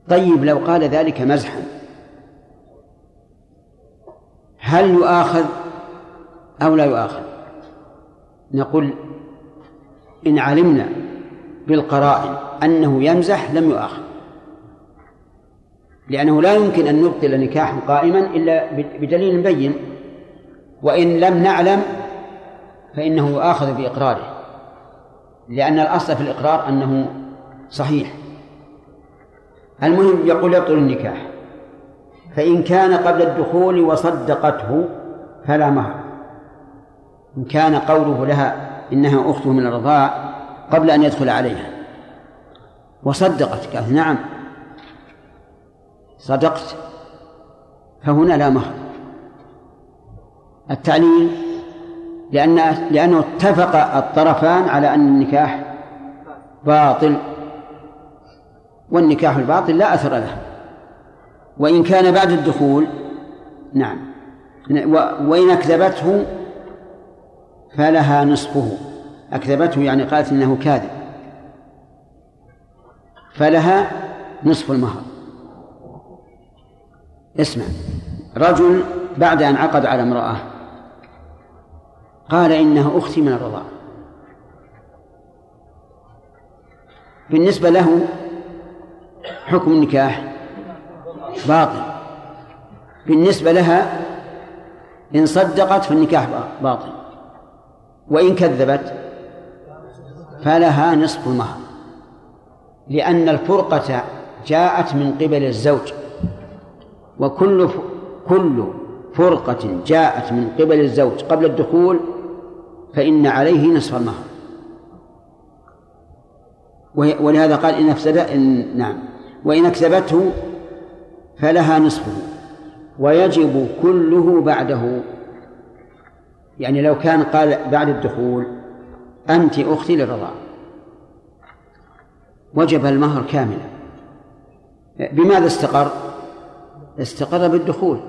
[SPEAKER 1] طيب لو قال ذلك مزحا. هل يؤاخذ أو لا يؤاخذ؟ نقول إن علمنا بالقرائن أنه يمزح لم يؤاخذ. لأنه لا يمكن أن نبطل نكاحا قائما إلا بدليل بين. وإن لم نعلم فإنه يؤاخذ بإقراره لأن الأصل في الإقرار أنه صحيح. المهم يقول يبطل النكاح فإن كان قبل الدخول وصدقته فلا مهر. إن كان قوله لها إنها أخته من الرضاع قبل أن يدخل عليها. وصدقت قالت نعم صدقت فهنا لا مهر. التعليل لأن لأنه اتفق الطرفان على أن النكاح باطل. والنكاح الباطل لا أثر له. وإن كان بعد الدخول نعم. وإن أكذبته فلها نصفه. أكذبته يعني قالت إنه كاذب. فلها نصف المهر. اسمع. رجل بعد أن عقد على امرأة قال إنها أختي من الرضاعة بالنسبة له حكم النكاح باطل. بالنسبة لها إن صدقت فالنكاح باطل. وإن كذبت فلها نصف المهر. لأن الفرقة جاءت من قبل الزوج. وكل كل فرقة جاءت من قبل الزوج قبل الدخول فإن عليه نصف المهر. ولهذا قال إن أفسد إن نعم. وإن أكسبته فلها نصفه. ويجب كله بعده. يعني لو كان قال بعد الدخول أنت أختي للرضاعة وجب المهر كاملا. بماذا استقر؟ استقر بالدخول.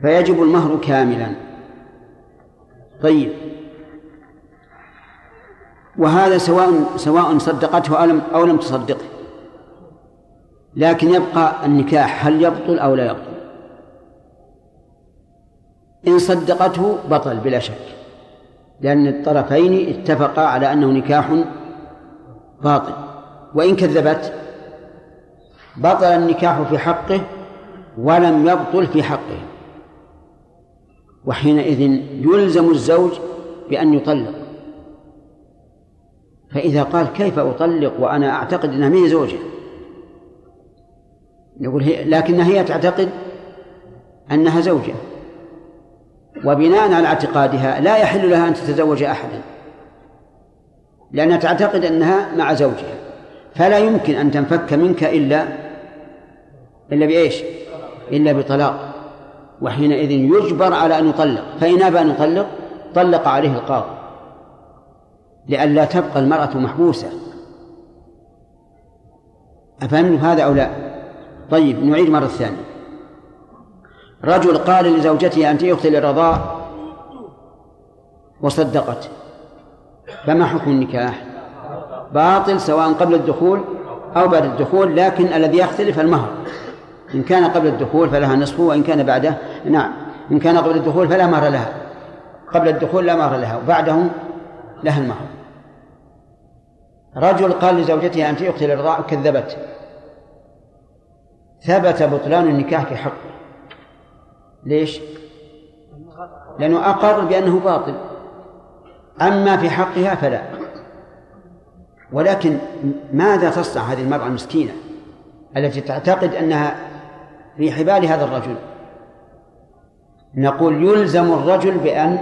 [SPEAKER 1] فيجب المهر كاملا. طيب. وهذا سواء سواء صدقته أو لم أو لم تصدقه. لكن يبقى النكاح هل يبطل أو لا يبطل؟ إن صدقته بطل بلا شك. لأن الطرفين اتفقا على أنه نكاح باطل. وإن كذبت بطل النكاح في حقه ولم يبطل في حقه. وحينئذ يلزم الزوج بأن يطلق. فإذا قال كيف أطلق وأنا أعتقد أنها هي زوجة نقول هي لكنها هي تعتقد أنها زوجة. وبناء على اعتقادها لا يحل لها أن تتزوج أحدا. لأنها تعتقد أنها مع زوجها. فلا يمكن أن تنفك منك إلا إلا بإيش؟ إلا بطلاق. وحينئذ يجبر على أن يطلق. فإن أبى أن يطلق طلق عليه القاضي. لئلا تبقى المرأة محبوسة. أفهمت هذا أو لا؟ طيب نعيد مرة ثانية. رجل قال لزوجته أنت أختي للرضاء؟ وصدقت. فما حكم النكاح؟ باطل سواء قبل الدخول أو بعد الدخول لكن الذي يختلف المهر. إن كان قبل الدخول فلها نصفه وإن كان بعده نعم إن كان قبل الدخول فلا مهر لها. قبل الدخول لا مهر لها وبعده لها المهر. رجل قال لزوجته أنت أختي للرضاع كذبت. ثبت بطلان النكاح في حقه. ليش؟ لأنه أقر بأنه باطل. أما في حقها فلا. ولكن ماذا تصنع هذه المرأة المسكينة التي تعتقد أنها في حبال هذا الرجل. نقول يلزم الرجل بأن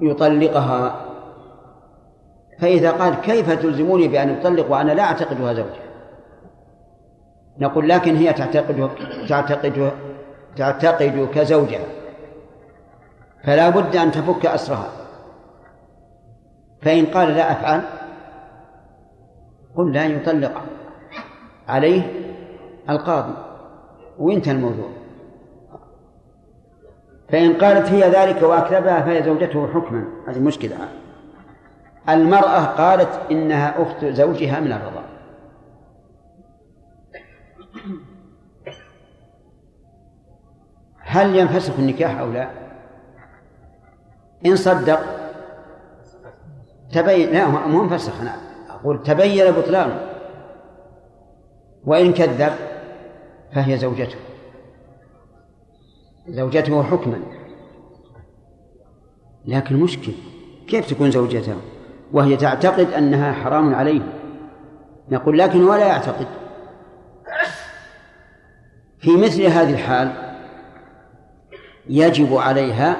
[SPEAKER 1] يطلقها. فإذا قال كيف تلزموني بأن أطلق وأنا لا أعتقدها زوجة نقول لكن هي تعتقد تعتقد تعتقد كزوجها. فلا بد أن تفك أسرها. فإن قال لا أفعل قل لا يطلق عليه القاضي. وانتهى الموضوع؟ فإن قالت هي ذلك وأكذبها فهي زوجته حكما هذه مشكلة. المرأة قالت إنها أخت زوجها من الرضا هل ينفسخ النكاح أو لا؟ إن صدق تبين لا مو منفسخ أنا أقول تبين بطلانه. وإن كذب فهي زوجته. زوجته حكما. لكن مشكل كيف تكون زوجته؟ وهي تعتقد أنها حرام عليه. نقول لكن ولا يعتقد. في مثل هذه الحال يجب عليها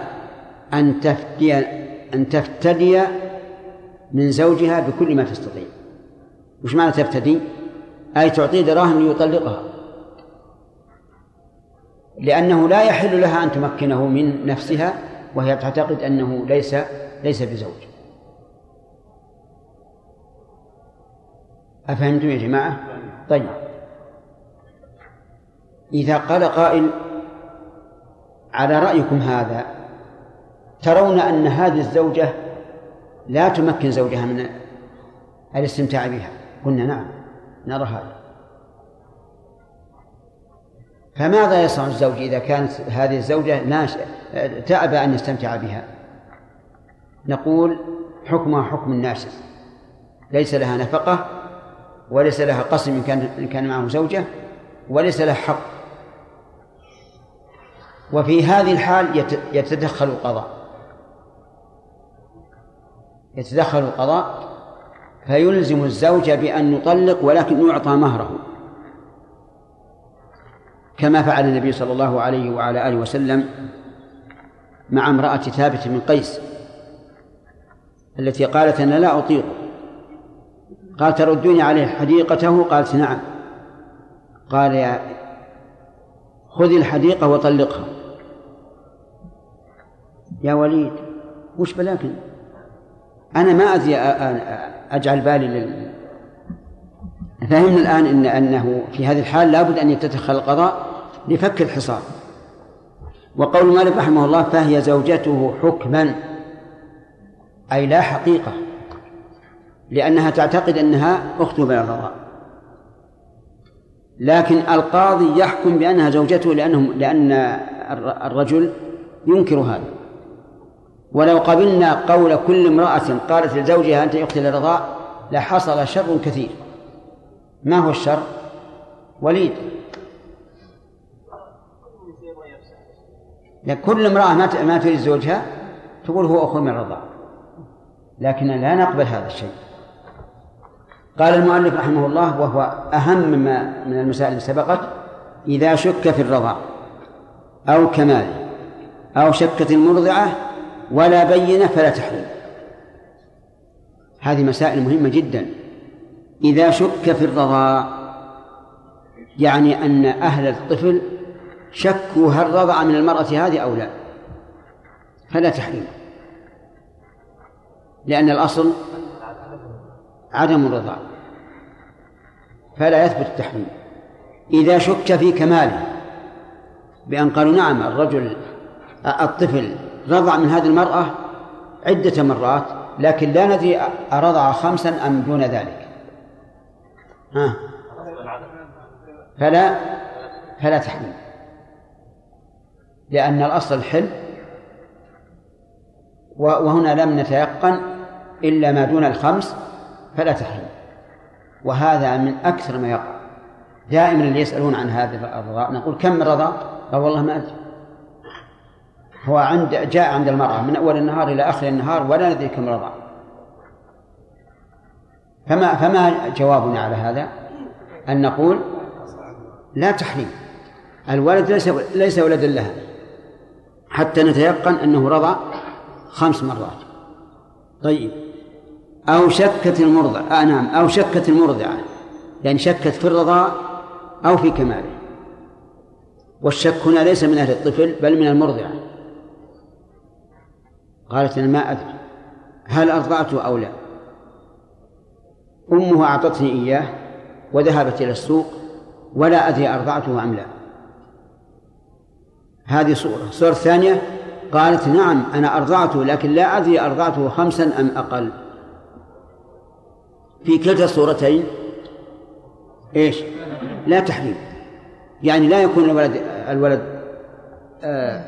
[SPEAKER 1] أن تفتدي أن تفتدي من زوجها بكل ما تستطيع. وش معنى تفتدي؟ أي تعطيه دراهم ليطلقها. لأنه لا يحل لها أن تمكنه من نفسها وهي تعتقد أنه ليس ليس بزوج. أفهمتم يا جماعة؟ طيب. إذا قال قائل على رأيكم هذا ترون أن هذه الزوجة لا تمكن زوجها من الاستمتاع بها؟ قلنا نعم نرى هذا. فماذا يصنع الزوج إذا كانت هذه الزوجة ناش... تأبى أن يستمتع بها؟ نقول حكمها حكم الناشز ليس لها نفقة وليس لها قسم إن كان إن كان معه زوجة وليس لها حق. وفي هذه الحال يتدخل القضاء. يتدخل القضاء فيلزم الزوج بأن يطلق ولكن يعطى مهره. كما فعل النبي صلى الله عليه وعلى آله وسلم مع امرأة ثابت بن قيس التي قالت أنا لا أطيق. قال تردوني عليه حديقته؟ قالت نعم. قال يا خذي الحديقة وطلقها. يا وليد وش بلاكن أنا ما أدري أجعل بالي لل. فهمنا الآن إن أنه في هذه الحال لابد أن يتدخل القضاء لفك الحصار. وقول مالك رحمه الله فهي زوجته حكما أي لا حقيقة لأنها تعتقد أنها أخته من الرضاع لكن القاضي يحكم بأنها زوجته لأنهم لأن الرجل ينكر هذا. ولو قبلنا قول كل امرأة قالت لزوجها أنت أختي للرضاع لحصل شر كثير. ما هو الشر؟ وليد. كل امرأة ما ما تريد زوجها تقول هو أخو من الرضاع لكن لا نقبل هذا الشيء. قال المؤلف رحمه الله وهو أهم ما من المسائل اللي سبقت إذا شك في الرضاع أو كماله أو شكت المرضعة ولا بينة فلا تحرم. هذه مسائل مهمة جدا. إذا شك في الرضاع يعني أن أهل الطفل شكوا هل رضع من المرأة هذه أو لا. فلا تحريم لأن الأصل عدم الرضاع. فلا يثبت التحريم. إذا شك في كماله بأن قالوا نعم الرجل الطفل رضع من هذه المرأة عدة مرات لكن لا ندري أرضع خمسا أم دون ذلك. ها؟ فلا فلا تحريم لأن الأصل الحل وهنا لم نتيقن إلا ما دون الخمس فلا تحريم وهذا من أكثر ما يقع. دائما اللي يسألون عن هذا الرضاء نقول كم رضا؟ قال والله ما أدري. هو عند جاء عند المرأة من أول النهار إلى آخر النهار ولا ندري كم رضع فما فما جوابنا على هذا؟ أن نقول لا تحريم الولد ليس ليس ولدا لها. حتى نتيقن أنه رضع خمس مرات. طيب. أو شكت المرضع. آه نعم. أو شكت المرضعة يعني شكت في الرضاع أو في كماله. والشك هنا ليس من أهل الطفل بل من المرضعة قالت أنا ما أدري. هل أرضعته أو لا؟ أمه أعطتني إياه وذهبت إلى السوق ولا أدري أرضعته أم لا. هذه صورة. الصورة الثانية قالت نعم أنا أرضعته لكن لا أدري أرضعته خمسا أم أقل. في كلتا الصورتين إيش؟ لا تحريم. يعني لا يكون الولد الولد آه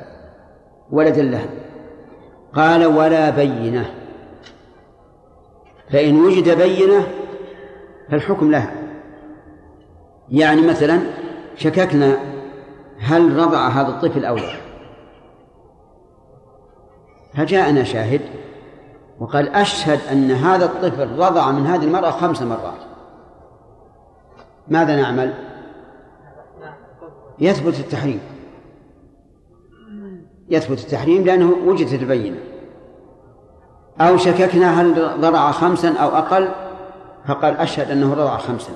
[SPEAKER 1] ولدا له. قال ولا بينة. فإن وجد بينة فالحكم لها. يعني مثلا شككنا هل رضع هذا الطفل أو لا؟ فجاءنا شاهد وقال أشهد أن هذا الطفل رضع من هذه المرأة خمس مرات. ماذا نعمل؟ يثبت التحريم. يثبت التحريم لأنه وجدت البينة. أو شككنا هل ضرع خمسا أو أقل؟ فقال أشهد أنه رضع خمسا.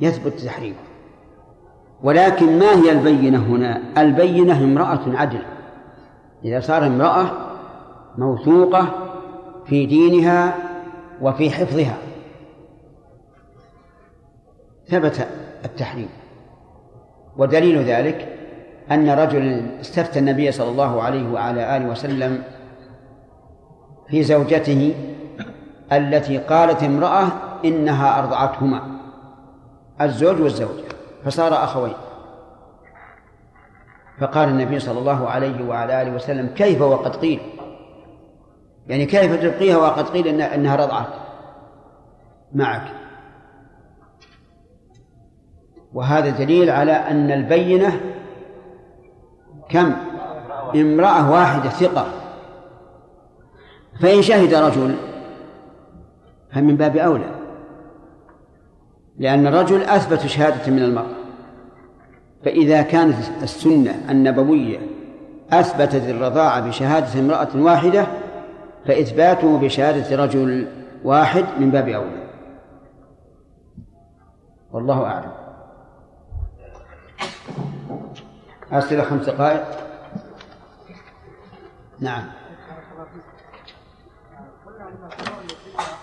[SPEAKER 1] يثبت التحريم. ولكن ما هي البينة هنا؟ البينة امرأة عدل. إذا صار امرأة موثوقة في دينها وفي حفظها. ثبت التحريم. ودليل ذلك أن رجل استفتى النبي صلى الله عليه وعلى آله وسلم في زوجته التي قالت امرأة إنها أرضعتهما الزوج والزوجة. فصار أخوين. فقال النبي صلى الله عليه وعلى آله وسلم كيف وقد قيل؟ يعني كيف تبقيها وقد قيل إنها رضعت معك. وهذا دليل على أن البينة كم؟ امرأة واحدة ثقة. فإن شهد رجل فمن باب أولى. لأن الرجل أثبت شهادة من المرأة. فإذا كانت السنة النبوية أثبتت الرضاعة بشهادة امرأة واحدة فإثباته بشهادة رجل واحد من باب أولى. والله أعلم. أسئلة خمس دقائق؟ نعم.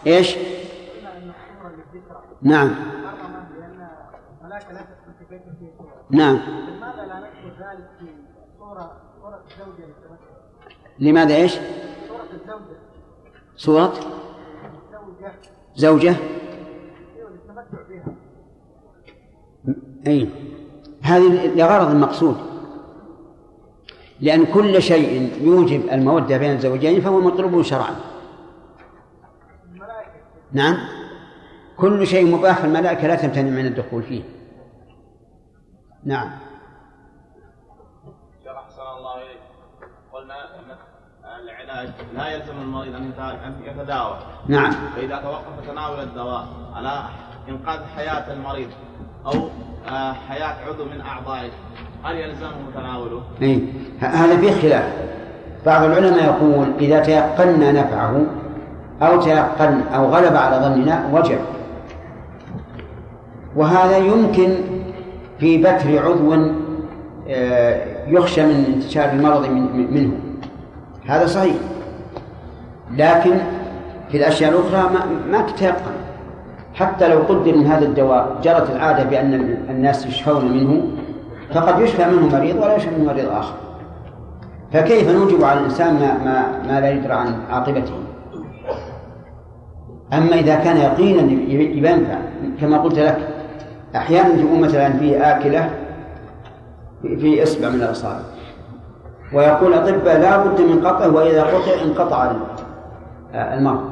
[SPEAKER 1] إيش؟ نعم. نعم. لماذا لا نذكر ذلك في صورة صورة الزوجة لماذا إيش؟ صورة. الزوجة صورة زوجة. أي هذه لغرض مقصود لأن كل شيء يوجب المودة بين الزوجين فهو مطلوب شرعا. نعم. كل شيء مباح الملائكة لا تمتنع من الدخول فيه. نعم.
[SPEAKER 7] الله قلنا العلاج لا يلزم المريض أن يتداوى
[SPEAKER 1] نعم.
[SPEAKER 7] فإذا توقف تناول الدواء على إنقاذ حياة المريض أو آه، حياة عضو من أعضائه هل يلزمه تناوله؟
[SPEAKER 1] إيه. هذا فيه خلاف. بعض العلماء يقول إذا تيقنا نفعه أو تيقن أو غلب على ظننا وجب. وهذا يمكن في بتر عضو آه، يخشى من انتشار المرض منه. هذا صحيح. لكن في الأشياء الأخرى ما, تتيقن حتى لو قدر من هذا الدواء جرت العادة بأن الناس يشفون منه فقد يشفى منه مريض ولا يشفى منه مريض آخر. فكيف نوجب على الإنسان ما, ما, ما لا يدرى عن عاقبته؟ أما إذا كان يقينا ينفع كما قلت لك أحيانا تكون مثلا في آكلة في إصبع من الأصابع. ويقول الأطباء لا بد من قطعه وإذا قطع انقطع المرض.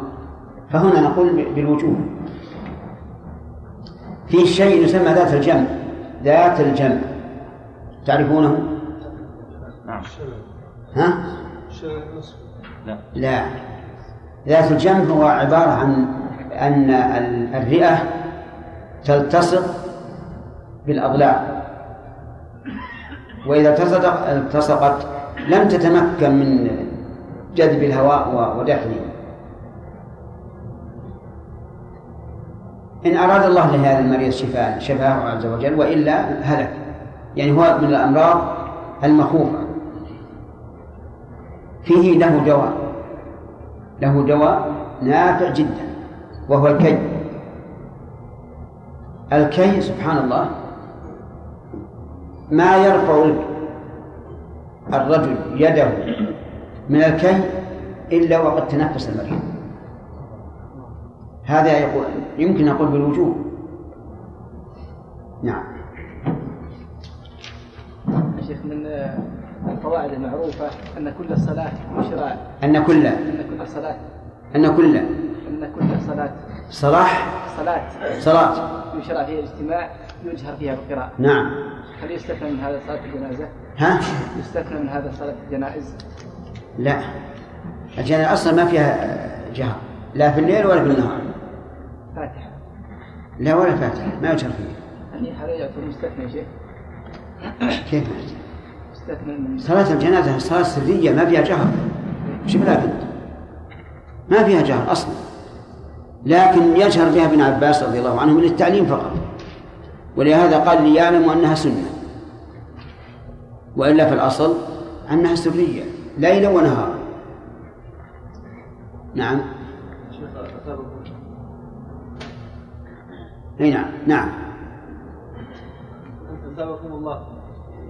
[SPEAKER 1] فهنا نقول بالوجوب في شيء يسمى ذات الجمع ذات الجمع. تعرفونه؟ نعم. ها؟ لا. لا ذات الجمع هو عبارة عن أن الرئة تلتصق بالأضلاع وإذا التصقت لم تتمكن من جذب الهواء ودفنه. إن أراد الله لهذا المريض شفاء شفاه عز وجل وإلا هلك. يعني هو من الأمراض المخوفة. فيه له دواء له دواء نافع جدا وهو الكي. الكي سبحان الله ما يرفع الرجل يده من الكي إلا وقد تنفس المريض. هذا يقول يمكن أقول بالوجوب نعم.
[SPEAKER 8] شيخ من القواعد المعروفة أن كل صلاة يشرع
[SPEAKER 1] أن كل
[SPEAKER 8] أن كل صلاة.
[SPEAKER 1] أن كل
[SPEAKER 8] أن كل صلاة.
[SPEAKER 1] صلاح؟
[SPEAKER 8] صلاة.
[SPEAKER 1] صلاة.
[SPEAKER 8] يشرع فيها الاجتماع يجهر فيها بالقراءة.
[SPEAKER 1] نعم.
[SPEAKER 8] هل يستثنى من هذا صلاة الجنازة؟
[SPEAKER 1] ها؟
[SPEAKER 8] يستثنى من هذا صلاة الجنائز؟
[SPEAKER 1] لا. الجنازة أصلا ما فيها جهر لا في الليل ولا في النهار.
[SPEAKER 8] فاتحة.
[SPEAKER 1] لا ولا فاتحة ما يجهر فيها.
[SPEAKER 8] يعني هذا يعتبر مستثنى شيء
[SPEAKER 1] كيف صلاة الجنازة صلاة سرية ما فيها جهر. شوف لكن ما فيها جهر أصلا. لكن يجهر بها ابن عباس رضي الله عنه للتعليم فقط. ولهذا قال ليعلموا أنها سنة. وإلا في الأصل أنها سرية ليلا ونهارا. نعم. أي نعم نعم.
[SPEAKER 4] أثابكم الله.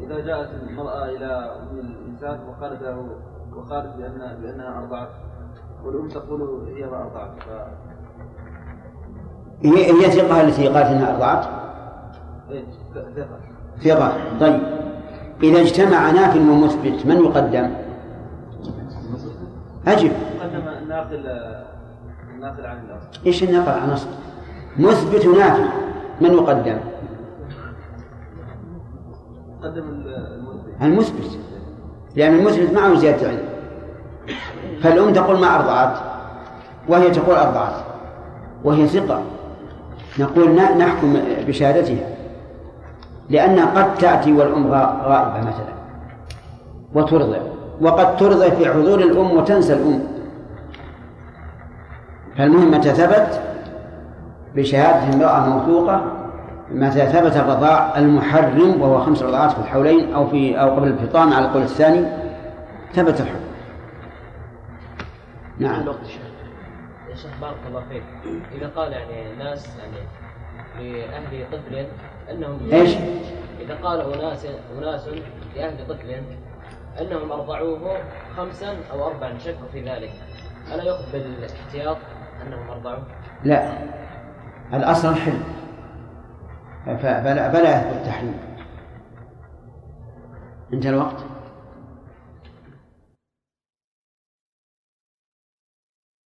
[SPEAKER 4] إذا جاءت المرأة إلى أم الإنسان وقالت له وقالت بأن بأنها أرضعت والأم تقول هي ما أرضعت. ف...
[SPEAKER 1] هي هي ثقة التي قالت أنها أرضعت؟
[SPEAKER 4] ثقة.
[SPEAKER 1] طيب. إذا اجتمع ناف ومثبت من يقدم؟ أجب.
[SPEAKER 4] قدم الناقل الناقل عن الأصل
[SPEAKER 1] إيش النقل عن أصل؟ مثبت نافي من يقدم؟
[SPEAKER 4] قدم المثبت
[SPEAKER 1] المثبت لأن المثبت معه زيادة علم. فالأم تقول ما أرضعت وهي تقول أرضعت وهي ثقة. نقول نحكم بشهادتها. لأنها قد تأتي والأم غائبة مثلا. وترضع. وقد ترضع في حضور الأم وتنسى الأم. فالمهم متى ثبت؟ بشهادة امرأة موثوقة. متى ثبت الرضاع المحرم وهو خمس رضعات في الحولين أو في أو قبل الفطام على القول الثاني ثبت الحكم. نعم.
[SPEAKER 9] يا شيخ بارك الله فيك. إذا قال يعني ناس يعني لأهل طفل أنهم
[SPEAKER 1] إيش؟
[SPEAKER 9] إذا قال أناس أناس لأهل طفل أنهم أرضعوه خمسا أو أربعا شكوا في ذلك. ألا يؤخذ بالاحتياط أنهم أرضعوه؟
[SPEAKER 1] لا. الأصل الحل فلا فلا يثبت التحريم انتهى الوقت؟